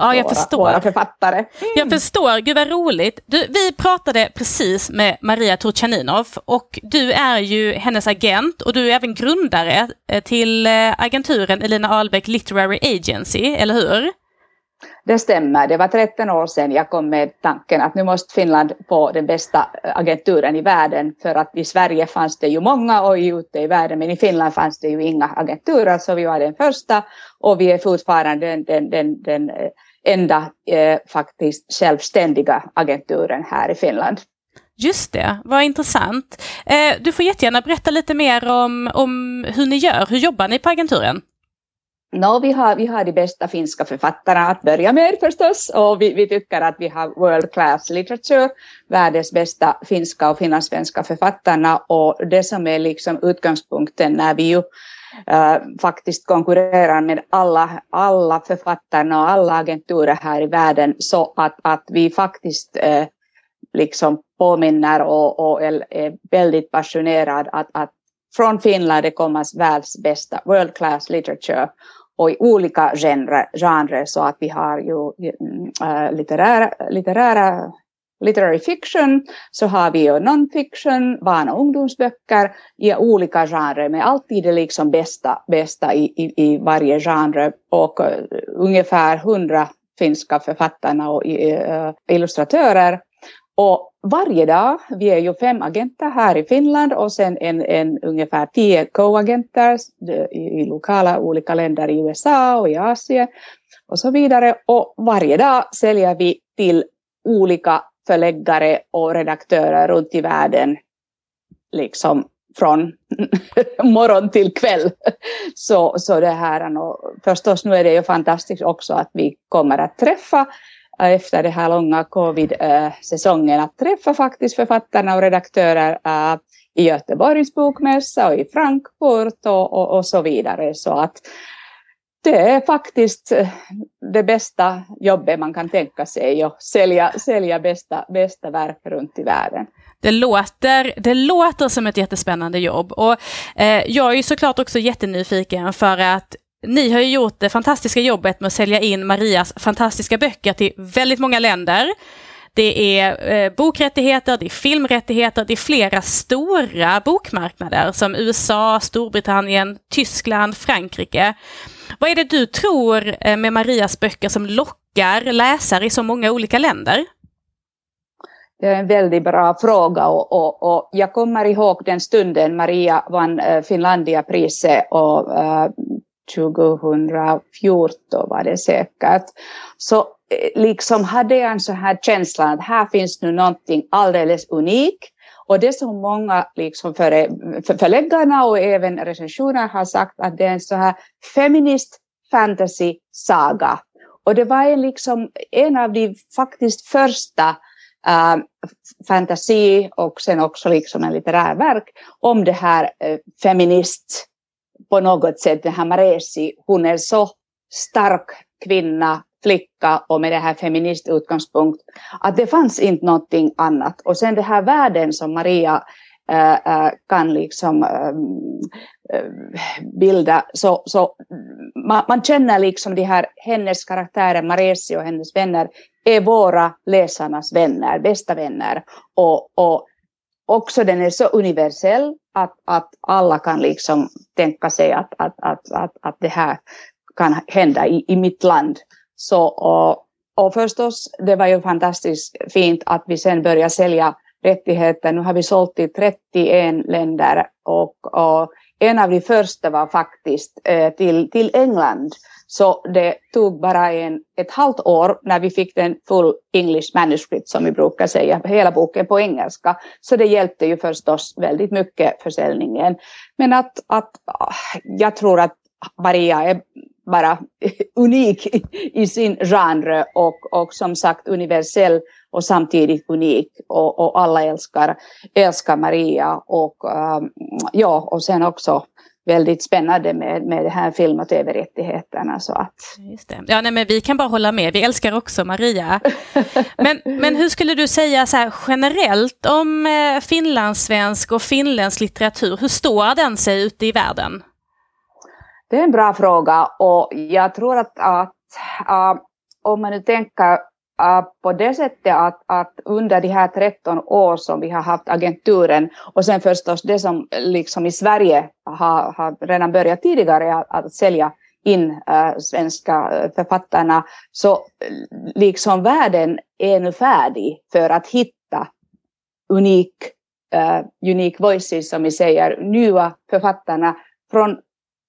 S2: Ja, jag
S4: våra,
S2: förstår.
S4: våra författare.
S2: Jag förstår, gud vad roligt. Du, vi pratade precis med Maria Turchaninov och du är ju hennes agent och du är även grundare eh, till eh, agenturen Elina Ahlbeck Literary Agency, eller hur?
S4: Det stämmer. Det var 13 år sedan jag kom med tanken att nu måste Finland få den bästa agenturen i världen för att i Sverige fanns det ju många och ute i världen men i Finland fanns det ju inga agenturer så vi var den första och vi är fortfarande den, den, den, den eh, enda eh, faktiskt självständiga agenturen här i Finland.
S2: Just det, vad intressant. Eh, du får jättegärna berätta lite mer om, om hur ni gör, hur jobbar ni på agenturen?
S4: No, vi, har, vi har de bästa finska författarna att börja med förstås och vi, vi tycker att vi har world class literature, världens bästa finska och finlandssvenska författarna och det som är liksom utgångspunkten när vi ju faktiskt konkurrerar med alla, alla författarna och alla agenturer här i världen så att, att vi faktiskt liksom påminner och, och är, väldigt passionerad att, att från Finland det kommer världs bästa world class literature och i olika genrer, genre så att vi har ju äh, litterära, litterära literary fiction, så har vi ju non-fiction, barn och ungdomsböcker. I olika genrer, men alltid det liksom bästa, bästa i, i, i varje genre. Och uh, ungefär hundra finska författarna och uh, illustratörer. Och varje dag, vi är ju fem agenter här i Finland och sen en, en ungefär tio co-agenter eh, i, i lokala olika länder i USA och i Asien och så vidare. Och varje dag säljer vi till olika förläggare och redaktörer runt i världen, liksom från morgon till kväll. Så, så det här, och förstås nu är det ju fantastiskt också att vi kommer att träffa eh, efter den här långa covid-säsongen att träffa faktiskt författarna och redaktörer eh, i Göteborgs bokmässa och i Frankfurt och, och, och så vidare. Så att det är faktiskt eh, det bästa jobbet man kan tänka sig och sälja, sälja bästa, bästa verk runt i världen.
S2: Det låter, det låter som ett jättespännande jobb och eh, jag är ju såklart också jättenyfiken för att ni har ju gjort det fantastiska jobbet med att sälja in Marias fantastiska böcker till väldigt många länder. Det är eh, bokrättigheter, det är filmrättigheter, det är flera stora bokmarknader som USA, Storbritannien, Tyskland, Frankrike. Vad är det du tror eh, med Marias böcker som lockar läsare i så många olika länder?
S4: Det är en väldigt bra fråga och, och, och jag kommer ihåg den stunden Maria vann eh, Finlandiapriset och uh, 2014 var det säkert. Så Eh, liksom hade jag en sån här känsla att här finns nu någonting alldeles unikt. Och det som många liksom för, för förläggarna och även recensioner har sagt att det är en så här feminist fantasy saga. Och det var en, liksom, en av de faktiskt första eh, äh, fantasi och sen också liksom en litterär verk om det här äh, feminist på något sätt, den här Maresi, hon är så stark kvinna, flicka och med det här feministutgångspunkt, att det fanns inte någonting annat. Och sen den här världen som Maria äh, kan liksom äh, bilda, så, så man, man, känner liksom de här, hennes karaktärer, Maresi och hennes vänner, är våra läsarnas vänner, bästa vänner. Och, och också den är så universell att, att alla kan liksom tänka sig att, att, att, att, att det här kan hända i, i mitt land. Så, och, och förstås, det var ju fantastiskt fint att vi sen började sälja rättigheter. Nu har vi sålt i 31 länder och, och en av de första var faktiskt eh, till, till England. Så det tog bara en, ett halvt år när vi fick den full English manuscript som vi brukar säga, hela boken på engelska. Så det hjälpte ju förstås väldigt mycket försäljningen. Men att, att ah, jag tror att Maria är bara unik i sin genre och, och som sagt universell och samtidigt unik och, och alla älskar, älskar Maria och um, ja och sen också väldigt spännande med, med det här film och tv-rättigheterna. Så att...
S2: Just det. Ja, nej, men vi kan bara hålla med, vi älskar också Maria. men, men hur skulle du säga så här, generellt om äh, finlandssvensk och finländsk litteratur, hur står den sig ute i världen?
S4: Det är en bra fråga och jag tror att, att uh, om man nu tänker äh, på det sättet att, att under de här 13 år som vi har haft agenturen och sen förstås det som liksom i Sverige har, har redan börjat tidigare att, att sälja in äh, svenska äh, författarna så liksom världen är nu färdig för att hitta unik, äh, unique voices som vi säger, nya författarna från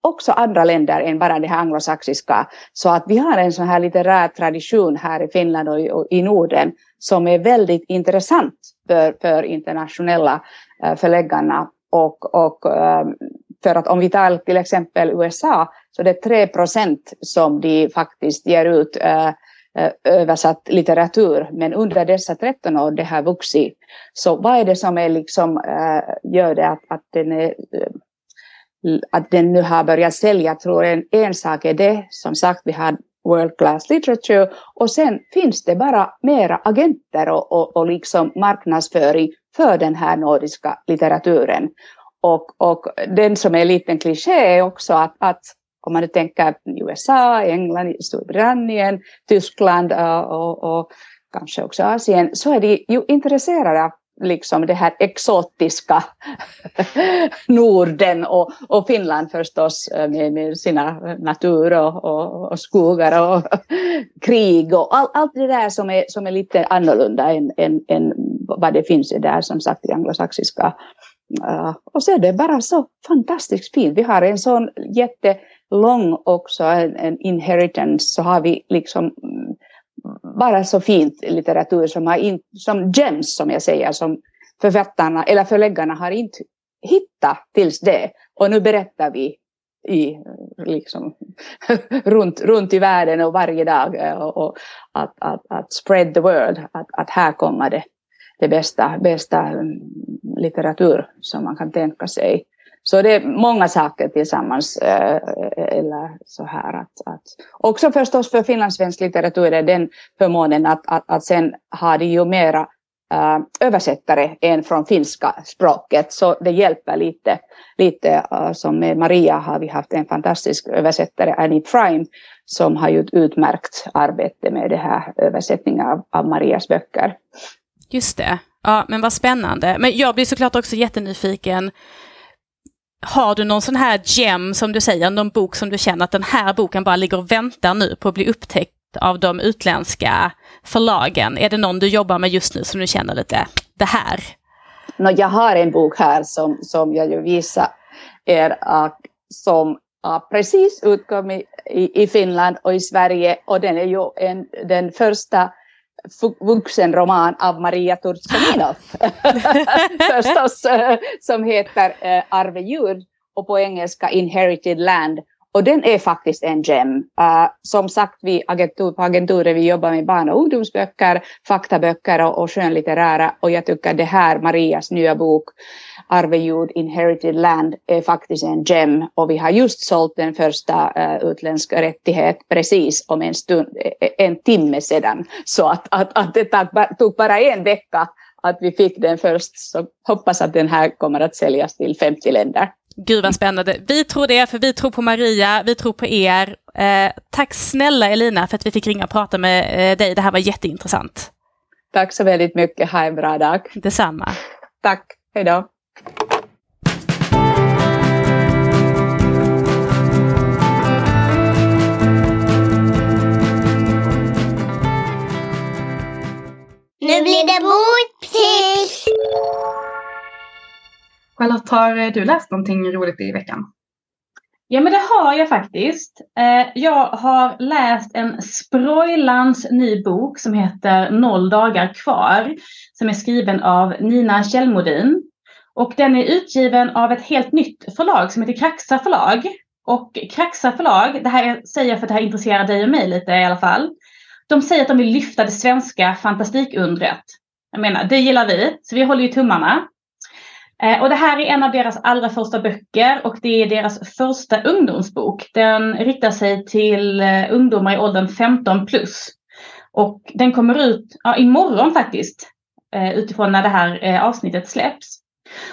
S4: också andra länder än bara det här anglosaxiska. Så att vi har en sån här litterär tradition här i Finland och i Norden som är väldigt intressant för, för internationella eh, förläggarna. Och, och eh, för att om vi tar till exempel USA så det är 3 procent som de faktiskt ger ut eh, eh, översatt litteratur, men under dessa 13 år det har vuxit. Så vad är det som är liksom, gör det att, att, den är, att den nu har börjat sälja? Jag tror en, en sak är det, som sagt, vi har world class literature och sen finns det bara mera agenter och, och, och liksom marknadsföring för den här nordiska litteraturen. Och, och den som är en liten kliché är också att, att om man nu tänker USA, England, Storbritannien, Tyskland och, och, och kanske också Asien, så är de ju intresserade av liksom det här exotiska Norden och, och Finland förstås eh, med, med sina natur och, och, och skogar och krig och all, allt det där som är, som är lite annorlunda än, än, än vad det finns där som sagt i anglosaxiska. Uh, och så är det bara så fantastiskt fint. Vi har en sån jättelång också, en, en inheritance, så har vi liksom mm, bara så fint litteratur som, har in, som gems som jag säger, som författarna eller förläggarna har inte hittat tills det. Och nu berättar vi i, liksom, runt, runt i världen och varje dag eh, och, och att, att, att spread the word, att, att här kommer det, det bästa, bästa mm, litteratur som man kan tänka sig. Så det är många saker tillsammans. Eh, Eller så här att, att, också förstås för finlandssvensk litteratur är det den förmånen att, att, att sen har de ju mera eh, översättare än från finska språket. Så det hjälper lite. lite eh, som med Maria har vi haft en fantastisk översättare, Annie Prime, som har gjort utmärkt arbete med det här översättningen av, av Marias böcker.
S5: Just det. Ja, men vad spännande. Men jag blir såklart också jättenyfiken har du någon sån här gem som du säger, någon bok som du känner att den här boken bara ligger och väntar nu på att bli upptäckt av de utländska förlagen? Är det någon du jobbar med just nu som du känner lite, det här?
S4: jag har en bok här som, som jag ju visar er äh, som har precis utkommit i, i Finland och i Sverige och den är ju en, den första vuxenroman av Maria Turchaninov. Förstås, eh, som heter eh, Arve Jud och på engelska Inherited Land. Och den är faktiskt en gem. Uh, som sagt, vi agentur, på agenturen vi jobbar med barn och ungdomsböcker, faktaböcker och, och skönlitterära. Och jag tycker det här, Marias nya bok, Arvejord Inherited Land, är faktiskt en gem. Och vi har just sålt den första eh, uh, utländska rättighet precis om en, stund, e, e, en timme sedan. Så att, att, att det tog bara en vecka att vi fick den först. Så hoppas att den här kommer att säljas till 50 länder.
S5: Gud vad spännande. Vi tror det, för vi tror på Maria, vi tror på er. Eh, tack snälla Elina för att vi fick ringa och prata med eh, dig. Det här var jätteintressant.
S4: Tack så väldigt mycket. Ha en bra dag.
S5: Detsamma.
S4: Tack. Hej då.
S6: Nu blir det boktips!
S7: Charlotte, har eh, du läst någonting roligt i veckan?
S2: Ja men det har jag faktiskt. Eh, jag har läst en sprojlans ny bok som heter Noll dagar kvar. Som är skriven av Nina Kjellmodin. Och den är utgiven av ett helt nytt förlag som heter Kraxa förlag. Och Kraxa förlag, det här säger jag för att det här intresserar dig och mig lite i alla fall. De säger att de vill lyfta det svenska fantastikundret. Jag menar, det gillar vi, så vi håller ju tummarna. Eh, och det här är en av deras allra första böcker och det är deras första ungdomsbok. Den riktar sig till eh, ungdomar i åldern 15 plus. Och den kommer ut ja, imorgon faktiskt, eh, utifrån när det här avsnittet släpps.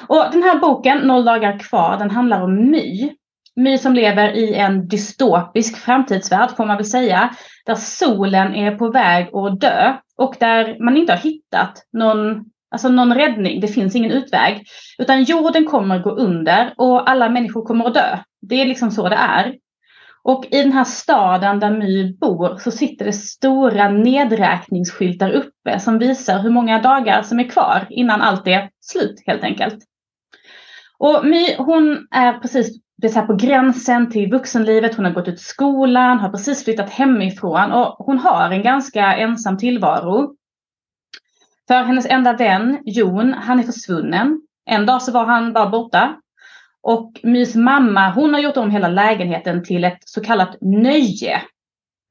S2: Och den här boken, Noll dagar kvar, den handlar om My. My som lever i en dystopisk framtidsvärld får man väl säga. Där solen är på väg att dö och där man inte har hittat någon Alltså någon räddning, det finns ingen utväg. Utan jorden kommer gå under och alla människor kommer att dö. Det är liksom så det är. Och i den här staden där My bor så sitter det stora nedräkningsskyltar uppe som visar hur många dagar som är kvar innan allt är slut helt enkelt. Och My hon är precis det är på gränsen till vuxenlivet. Hon har gått ut skolan, har precis flyttat hemifrån och hon har en ganska ensam tillvaro. För hennes enda vän, Jon, han är försvunnen. En dag så var han bara borta. Och Mys mamma, hon har gjort om hela lägenheten till ett så kallat nöje.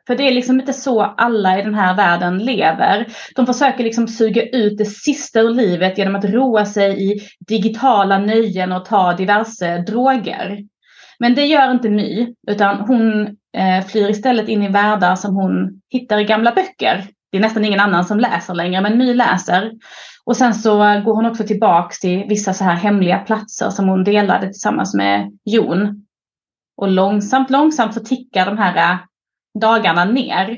S2: För det är liksom inte så alla i den här världen lever. De försöker liksom suga ut det sista ur livet genom att roa sig i digitala nöjen och ta diverse droger. Men det gör inte My, utan hon eh, flyr istället in i världar som hon hittar i gamla böcker. Det är nästan ingen annan som läser längre, men My läser. Och sen så går hon också tillbaks till vissa så här hemliga platser som hon delade tillsammans med Jon. Och långsamt, långsamt så tickar de här äh, dagarna ner.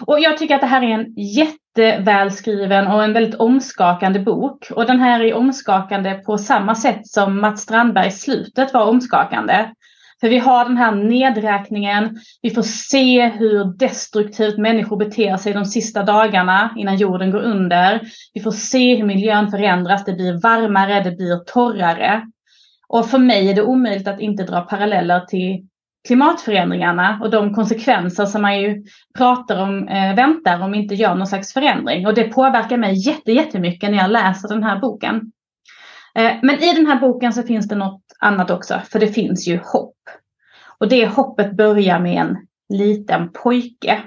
S2: Och jag tycker att det här är en jättevälskriven och en väldigt omskakande bok. Och den här är omskakande på samma sätt som Mats Strandbergs slutet var omskakande. För vi har den här nedräkningen, vi får se hur destruktivt människor beter sig de sista dagarna innan jorden går under. Vi får se hur miljön förändras, det blir varmare, det blir torrare. Och för mig är det omöjligt att inte dra paralleller till klimatförändringarna och de konsekvenser som man ju pratar om eh, väntar om vi inte gör någon slags förändring. Och det påverkar mig jätte, jättemycket när jag läser den här boken. Eh, men i den här boken så finns det något annat också, för det finns ju hopp. Och det hoppet börjar med en liten pojke.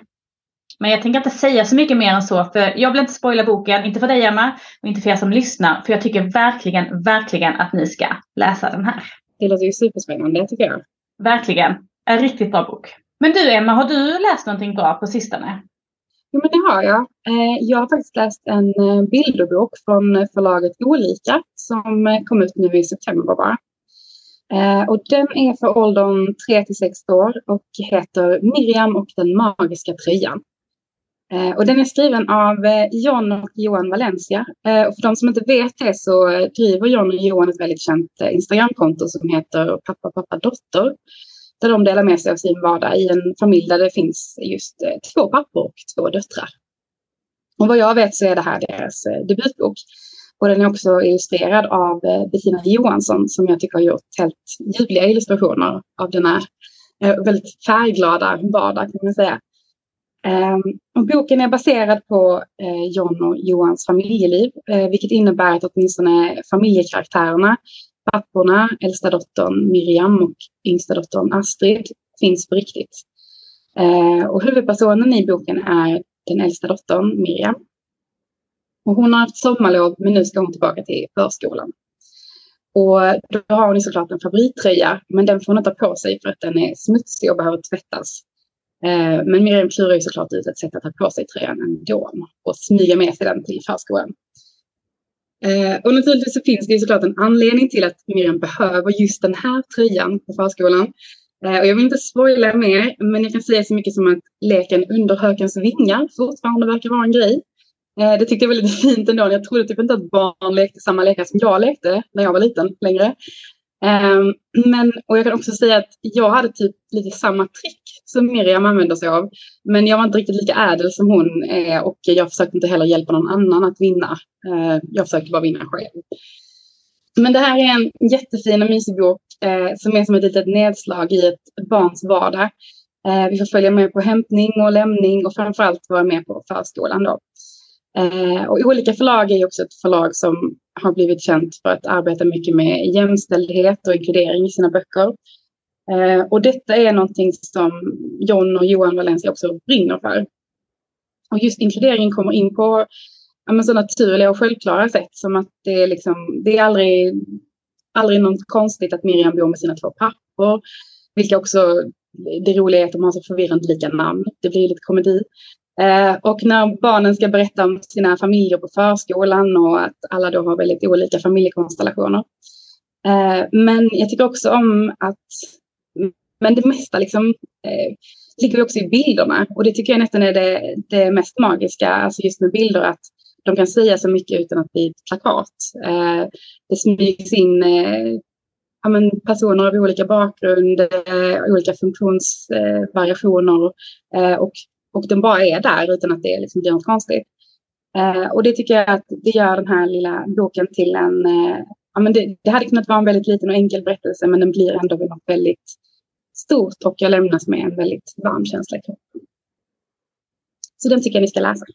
S2: Men jag tänker inte säga så mycket mer än så, för jag vill inte spoila boken, inte för dig Emma, och inte för er som lyssnar, för jag tycker verkligen, verkligen att ni ska läsa den här.
S7: Det låter ju superspännande tycker jag.
S2: Verkligen. En riktigt bra bok. Men du Emma, har du läst någonting bra på sistone?
S7: Jo, men det har jag. Eh, jag har faktiskt läst en eh, bilderbok från förlaget Olika som eh, kom ut nu i september bara. Eh, och den är för åldern 3 till 6 år och heter Miriam och den magiska tröjan. Eh, och den är skriven av John och Johan Valencia. Och för de som inte vet det så driver John och Johan ett väldigt känt Instagramkonto som heter Pappa, pappa, dotter där de delar med sig av sin vardag i en familj där det finns just två pappor och två döttrar. Och vad jag vet så är det här deras debutbok. Och den är också illustrerad av eh, Bettina Johansson som jag tycker har gjort helt ljuvliga illustrationer av denna eh, väldigt färgglada vardag kan man säga. Ehm, och boken är baserad på eh, John och Johans familjeliv, vilket innebär att åtminstone familjekaraktärerna papporna, äldsta dottern Miriam och yngsta dottern Astrid, finns på riktigt. Eh, och huvudpersonen i boken är den äldsta dottern Miriam. Och hon har haft sommarlov men nu ska hon tillbaka till förskolan. Och då har hon såklart en favorittröja men den får hon inte ha på sig för att den är smutsig och behöver tvättas. Eh, men Miriam klurar ju såklart ut ett sätt att ha på sig tröjan ändå och smyga med sig den till förskolan. Eh, och naturligtvis så finns det ju såklart en anledning till att Miriam behöver just den här tröjan på förskolan. Eh, och jag vill inte spoila mer, men jag kan säga så mycket som att leken under hökens vingar fortfarande verkar vara en grej. Eh, det tyckte jag var lite fint ändå. Jag trodde typ inte att barn lekte samma lekar som jag lekte när jag var liten längre. Ehm, men, och jag kan också säga att jag hade typ lite samma trick som Miriam använder sig av. Men jag var inte riktigt lika ädel som hon är och jag försökte inte heller hjälpa någon annan att vinna. Eh, jag försökte bara vinna själv. Men det här är en jättefin och mysig bok som är som ett litet nedslag i ett barns vardag. Vi får följa med på hämtning och lämning och framförallt vara med på förskolan. Då. Eh, och olika förlag är också ett förlag som har blivit känt för att arbeta mycket med jämställdhet och inkludering i sina böcker. Eh, och detta är någonting som John och Johan Valencia också brinner för. Och just inkludering kommer in på ja, så naturliga och självklara sätt som att det är, liksom, det är aldrig, aldrig något konstigt att Miriam bor med sina två pappor. Vilka också, det roliga är att de har så förvirrande lika namn. Det blir lite komedi. Eh, och när barnen ska berätta om sina familjer på förskolan och att alla då har väldigt olika familjekonstellationer. Eh, men jag tycker också om att, men det mesta liksom eh, ligger också i bilderna och det tycker jag nästan är det, det mest magiska, alltså just med bilder att de kan säga så mycket utan att bli ett plakat. Det smygs in ja, men personer av olika bakgrund, olika funktionsvariationer och och den bara är där utan att det liksom blir något konstigt. Eh, och det tycker jag att det gör den här lilla boken till en... Eh, ja, men det, det, hade kunnat vara en väldigt liten och enkel berättelse men den blir ändå något väldigt stort och jag lämnas med en väldigt varm känsla i kroppen. Så den tycker jag ni ska läsa.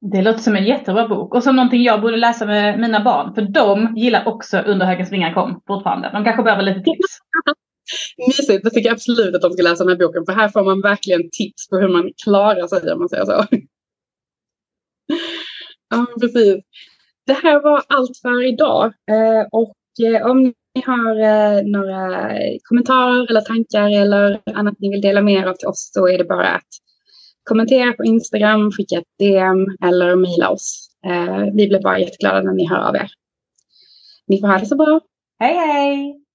S2: Det låter som en jättebra bok och som någonting jag borde läsa med mina barn. För de gillar också Under högens vingar kom fortfarande. De kanske behöver lite tips.
S7: Mysigt, jag tycker absolut att de ska läsa den här boken för här får man verkligen tips på hur man klarar sig om man säger så. Ja, precis. Det här var allt för idag eh, och eh, om ni har eh, några kommentarer eller tankar eller annat ni vill dela med er av till oss så är det bara att kommentera på Instagram, skicka ett DM eller mejla oss. Vi blir bara jätteglada när ni hör av er. Ni får ha det så bra.
S2: Hej hej!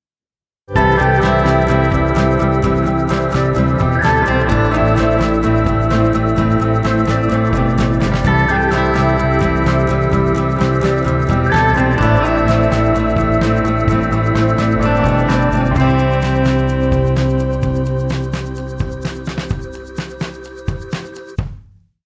S2: Música